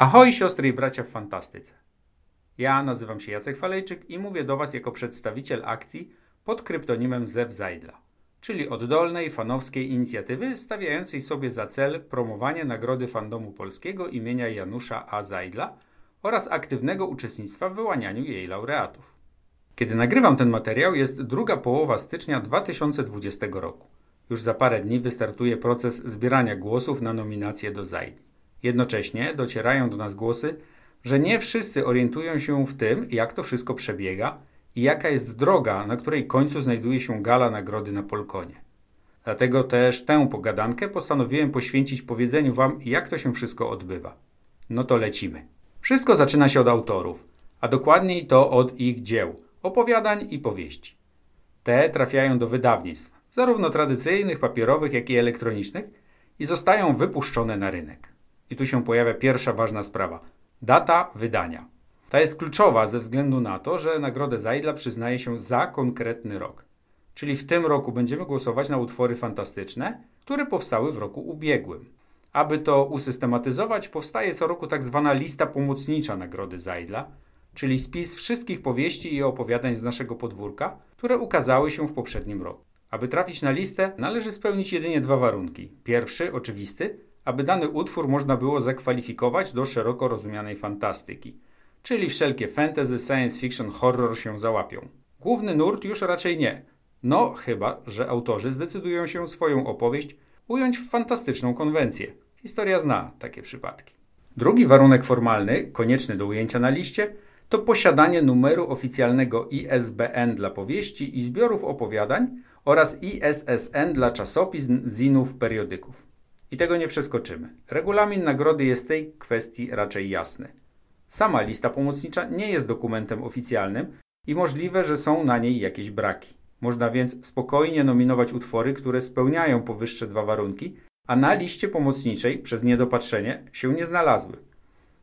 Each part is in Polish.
Ahoj siostry i bracia w fantastyce. Ja nazywam się Jacek Falejczyk i mówię do Was jako przedstawiciel akcji pod kryptonimem Zew Zajdla, czyli oddolnej, fanowskiej inicjatywy stawiającej sobie za cel promowanie nagrody fandomu polskiego imienia Janusza A. Zajdla oraz aktywnego uczestnictwa w wyłanianiu jej laureatów. Kiedy nagrywam ten materiał jest druga połowa stycznia 2020 roku. Już za parę dni wystartuje proces zbierania głosów na nominację do Zajdli. Jednocześnie docierają do nas głosy, że nie wszyscy orientują się w tym, jak to wszystko przebiega i jaka jest droga, na której końcu znajduje się gala nagrody na Polkonie. Dlatego też tę pogadankę postanowiłem poświęcić powiedzeniu Wam, jak to się wszystko odbywa. No to lecimy. Wszystko zaczyna się od autorów, a dokładniej to od ich dzieł, opowiadań i powieści. Te trafiają do wydawnictw, zarówno tradycyjnych, papierowych, jak i elektronicznych, i zostają wypuszczone na rynek. I tu się pojawia pierwsza ważna sprawa. Data wydania. Ta jest kluczowa ze względu na to, że nagrodę Zajdla przyznaje się za konkretny rok. Czyli w tym roku będziemy głosować na utwory fantastyczne, które powstały w roku ubiegłym. Aby to usystematyzować, powstaje co roku tak zwana lista pomocnicza nagrody Zajdla, czyli spis wszystkich powieści i opowiadań z naszego podwórka, które ukazały się w poprzednim roku. Aby trafić na listę, należy spełnić jedynie dwa warunki. Pierwszy, oczywisty, aby dany utwór można było zakwalifikować do szeroko rozumianej fantastyki, czyli wszelkie fantasy, science fiction, horror się załapią. Główny nurt już raczej nie, no chyba, że autorzy zdecydują się swoją opowieść ująć w fantastyczną konwencję. Historia zna takie przypadki. Drugi warunek formalny, konieczny do ujęcia na liście, to posiadanie numeru oficjalnego ISBN dla powieści i zbiorów opowiadań oraz ISSN dla czasopism, zinów, periodyków. I tego nie przeskoczymy. Regulamin nagrody jest w tej kwestii raczej jasny. Sama lista pomocnicza nie jest dokumentem oficjalnym i możliwe, że są na niej jakieś braki. Można więc spokojnie nominować utwory, które spełniają powyższe dwa warunki, a na liście pomocniczej przez niedopatrzenie się nie znalazły.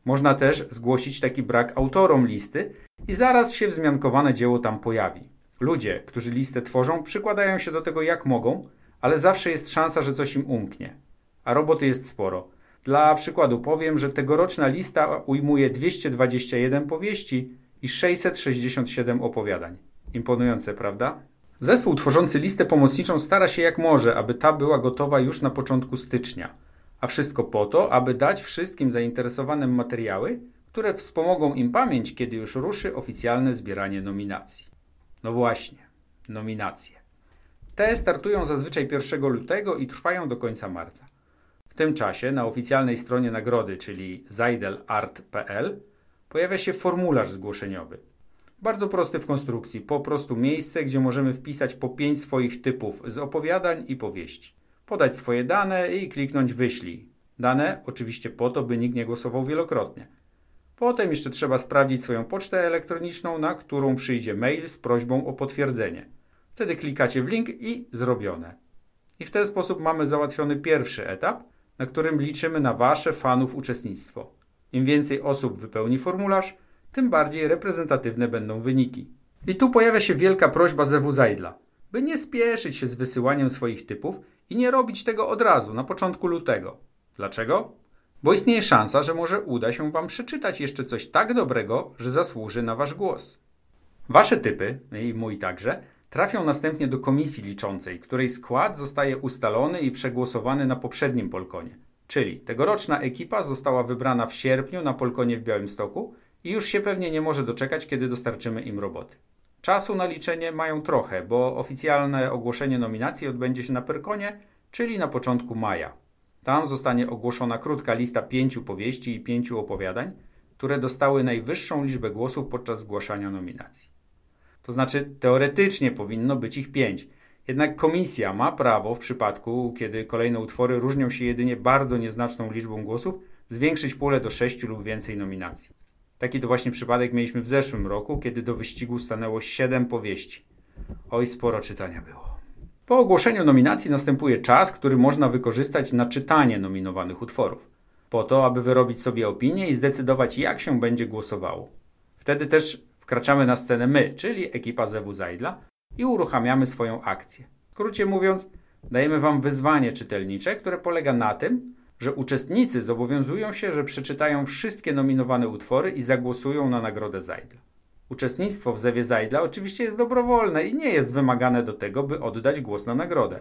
Można też zgłosić taki brak autorom listy i zaraz się wzmiankowane dzieło tam pojawi. Ludzie, którzy listę tworzą, przykładają się do tego jak mogą, ale zawsze jest szansa, że coś im umknie a roboty jest sporo. Dla przykładu powiem, że tegoroczna lista ujmuje 221 powieści i 667 opowiadań. Imponujące, prawda? Zespół tworzący listę pomocniczą stara się jak może, aby ta była gotowa już na początku stycznia. A wszystko po to, aby dać wszystkim zainteresowanym materiały, które wspomogą im pamięć, kiedy już ruszy oficjalne zbieranie nominacji. No właśnie, nominacje. Te startują zazwyczaj 1 lutego i trwają do końca marca tym czasie na oficjalnej stronie nagrody, czyli zaidelart.pl, pojawia się formularz zgłoszeniowy. Bardzo prosty w konstrukcji, po prostu miejsce, gdzie możemy wpisać po pięć swoich typów z opowiadań i powieści. Podać swoje dane i kliknąć wyślij. Dane oczywiście po to, by nikt nie głosował wielokrotnie. Potem jeszcze trzeba sprawdzić swoją pocztę elektroniczną, na którą przyjdzie mail z prośbą o potwierdzenie. Wtedy klikacie w link i zrobione. I w ten sposób mamy załatwiony pierwszy etap – na którym liczymy na Wasze fanów uczestnictwo. Im więcej osób wypełni formularz, tym bardziej reprezentatywne będą wyniki. I tu pojawia się wielka prośba Zewu Zajdla, by nie spieszyć się z wysyłaniem swoich typów i nie robić tego od razu, na początku lutego. Dlaczego? Bo istnieje szansa, że może uda się Wam przeczytać jeszcze coś tak dobrego, że zasłuży na Wasz głos. Wasze typy, i mój także, trafią następnie do komisji liczącej, której skład zostaje ustalony i przegłosowany na poprzednim Polkonie. Czyli tegoroczna ekipa została wybrana w sierpniu na Polkonie w Białymstoku i już się pewnie nie może doczekać, kiedy dostarczymy im roboty. Czasu na liczenie mają trochę, bo oficjalne ogłoszenie nominacji odbędzie się na Perkonie, czyli na początku maja. Tam zostanie ogłoszona krótka lista pięciu powieści i pięciu opowiadań, które dostały najwyższą liczbę głosów podczas zgłaszania nominacji. To znaczy, teoretycznie powinno być ich pięć. Jednak komisja ma prawo, w przypadku, kiedy kolejne utwory różnią się jedynie bardzo nieznaczną liczbą głosów, zwiększyć pulę do sześciu lub więcej nominacji. Taki to właśnie przypadek mieliśmy w zeszłym roku, kiedy do wyścigu stanęło siedem powieści. Oj, sporo czytania było. Po ogłoszeniu nominacji następuje czas, który można wykorzystać na czytanie nominowanych utworów. Po to, aby wyrobić sobie opinię i zdecydować, jak się będzie głosowało. Wtedy też Wkraczamy na scenę my, czyli ekipa Zewu Zajdla i uruchamiamy swoją akcję. W skrócie mówiąc, dajemy Wam wyzwanie czytelnicze, które polega na tym, że uczestnicy zobowiązują się, że przeczytają wszystkie nominowane utwory i zagłosują na nagrodę Zajdla. Uczestnictwo w Zewie Zajdla oczywiście jest dobrowolne i nie jest wymagane do tego, by oddać głos na nagrodę.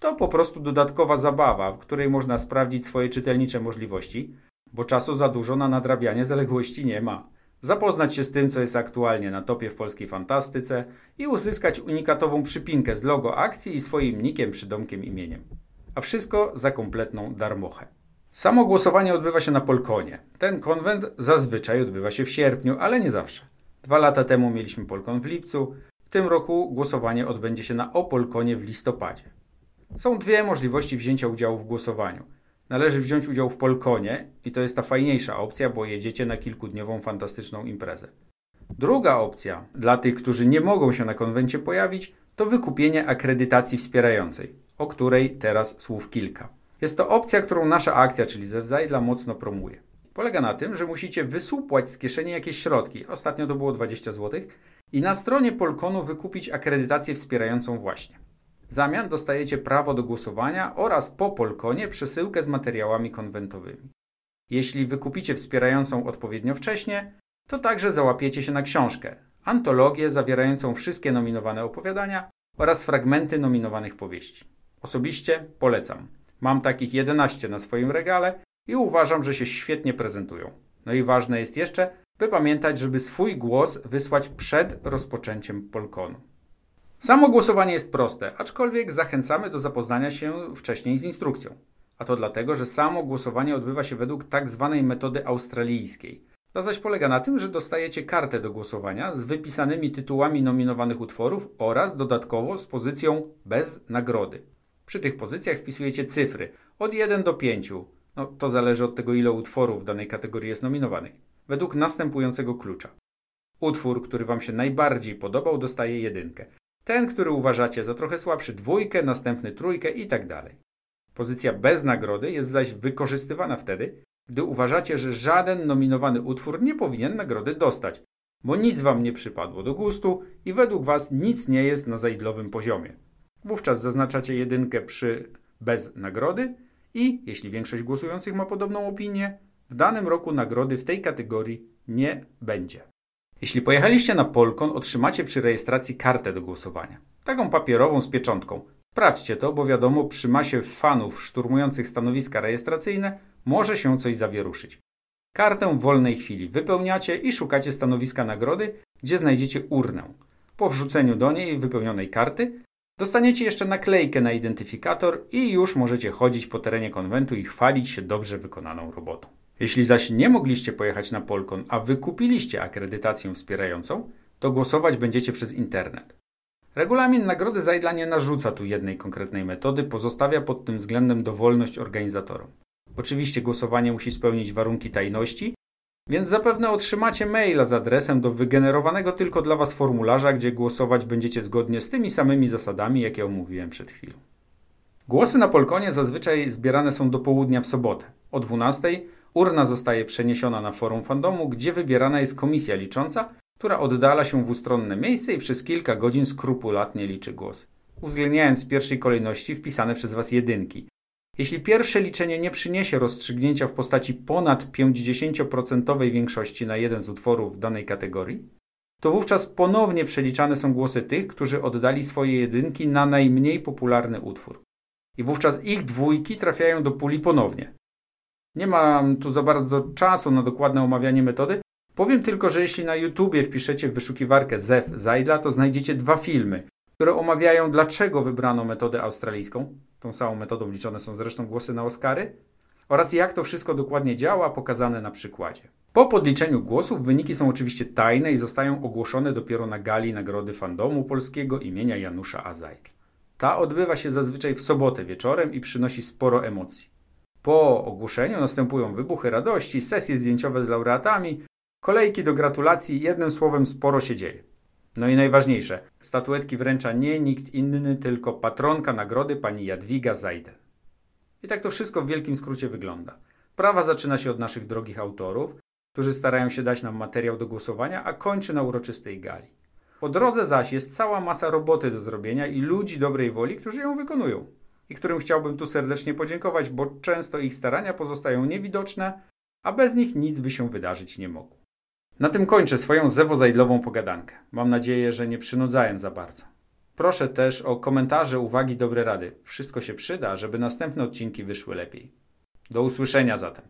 To po prostu dodatkowa zabawa, w której można sprawdzić swoje czytelnicze możliwości, bo czasu za dużo na nadrabianie zaległości nie ma. Zapoznać się z tym, co jest aktualnie na topie w polskiej fantastyce i uzyskać unikatową przypinkę z logo akcji i swoim nikiem, przydomkiem, imieniem. A wszystko za kompletną darmochę. Samo głosowanie odbywa się na Polkonie. Ten konwent zazwyczaj odbywa się w sierpniu, ale nie zawsze. Dwa lata temu mieliśmy Polkon w lipcu, w tym roku głosowanie odbędzie się na Opolkonie w listopadzie. Są dwie możliwości wzięcia udziału w głosowaniu. Należy wziąć udział w Polkonie i to jest ta fajniejsza opcja, bo jedziecie na kilkudniową fantastyczną imprezę. Druga opcja dla tych, którzy nie mogą się na konwencie pojawić, to wykupienie akredytacji wspierającej, o której teraz słów kilka. Jest to opcja, którą nasza akcja, czyli Zewzajdla, mocno promuje. Polega na tym, że musicie wysupłać z kieszeni jakieś środki, ostatnio to było 20 zł, i na stronie Polkonu wykupić akredytację wspierającą właśnie. W zamian dostajecie prawo do głosowania oraz po Polkonie przesyłkę z materiałami konwentowymi. Jeśli wykupicie wspierającą odpowiednio wcześnie, to także załapiecie się na książkę, antologię zawierającą wszystkie nominowane opowiadania oraz fragmenty nominowanych powieści. Osobiście polecam. Mam takich 11 na swoim regale i uważam, że się świetnie prezentują. No i ważne jest jeszcze, by pamiętać, żeby swój głos wysłać przed rozpoczęciem Polkonu. Samo głosowanie jest proste, aczkolwiek zachęcamy do zapoznania się wcześniej z instrukcją. A to dlatego, że samo głosowanie odbywa się według tak zwanej metody australijskiej. To zaś polega na tym, że dostajecie kartę do głosowania z wypisanymi tytułami nominowanych utworów oraz dodatkowo z pozycją bez nagrody. Przy tych pozycjach wpisujecie cyfry od 1 do 5. No, to zależy od tego, ile utworów w danej kategorii jest nominowanych. Według następującego klucza. Utwór, który Wam się najbardziej podobał, dostaje jedynkę. Ten, który uważacie za trochę słabszy, dwójkę, następny trójkę i tak dalej. Pozycja bez nagrody jest zaś wykorzystywana wtedy, gdy uważacie, że żaden nominowany utwór nie powinien nagrody dostać, bo nic wam nie przypadło do gustu i według was nic nie jest na zaidlowym poziomie. Wówczas zaznaczacie jedynkę przy bez nagrody i, jeśli większość głosujących ma podobną opinię, w danym roku nagrody w tej kategorii nie będzie. Jeśli pojechaliście na Polkon, otrzymacie przy rejestracji kartę do głosowania. Taką papierową z pieczątką. Sprawdźcie to, bo wiadomo, przy masie fanów szturmujących stanowiska rejestracyjne może się coś zawieruszyć. Kartę w wolnej chwili wypełniacie i szukacie stanowiska nagrody, gdzie znajdziecie urnę. Po wrzuceniu do niej wypełnionej karty dostaniecie jeszcze naklejkę na identyfikator i już możecie chodzić po terenie konwentu i chwalić się dobrze wykonaną robotą. Jeśli zaś nie mogliście pojechać na Polkon, a wykupiliście akredytację wspierającą, to głosować będziecie przez internet. Regulamin Nagrody Zajdla nie narzuca tu jednej konkretnej metody, pozostawia pod tym względem dowolność organizatorom. Oczywiście głosowanie musi spełnić warunki tajności, więc zapewne otrzymacie maila z adresem do wygenerowanego tylko dla Was formularza, gdzie głosować będziecie zgodnie z tymi samymi zasadami, jakie omówiłem przed chwilą. Głosy na Polkonie zazwyczaj zbierane są do południa w sobotę. O 12 urna zostaje przeniesiona na forum fandomu, gdzie wybierana jest komisja licząca, która oddala się w ustronne miejsce i przez kilka godzin skrupulatnie liczy głosy, uwzględniając w pierwszej kolejności wpisane przez Was jedynki. Jeśli pierwsze liczenie nie przyniesie rozstrzygnięcia w postaci ponad 50% większości na jeden z utworów w danej kategorii, to wówczas ponownie przeliczane są głosy tych, którzy oddali swoje jedynki na najmniej popularny utwór. I wówczas ich dwójki trafiają do puli ponownie. Nie mam tu za bardzo czasu na dokładne omawianie metody. Powiem tylko, że jeśli na YouTubie wpiszecie w wyszukiwarkę ZEF Zajdla, to znajdziecie dwa filmy, które omawiają dlaczego wybrano metodę australijską. Tą samą metodą liczone są zresztą głosy na Oscary. Oraz jak to wszystko dokładnie działa, pokazane na przykładzie. Po podliczeniu głosów wyniki są oczywiście tajne i zostają ogłoszone dopiero na gali Nagrody Fandomu Polskiego imienia Janusza Azajdla. Ta odbywa się zazwyczaj w sobotę wieczorem i przynosi sporo emocji. Po ogłoszeniu następują wybuchy radości, sesje zdjęciowe z laureatami, kolejki do gratulacji, jednym słowem sporo się dzieje. No i najważniejsze, statuetki wręcza nie nikt inny, tylko patronka nagrody pani Jadwiga Zajden. I tak to wszystko w wielkim skrócie wygląda. Prawa zaczyna się od naszych drogich autorów, którzy starają się dać nam materiał do głosowania, a kończy na uroczystej gali. Po drodze zaś jest cała masa roboty do zrobienia i ludzi dobrej woli, którzy ją wykonują. I którym chciałbym tu serdecznie podziękować, bo często ich starania pozostają niewidoczne, a bez nich nic by się wydarzyć nie mogło. Na tym kończę swoją zewozajdlową pogadankę. Mam nadzieję, że nie przynudzałem za bardzo. Proszę też o komentarze, uwagi, dobre rady. Wszystko się przyda, żeby następne odcinki wyszły lepiej. Do usłyszenia zatem.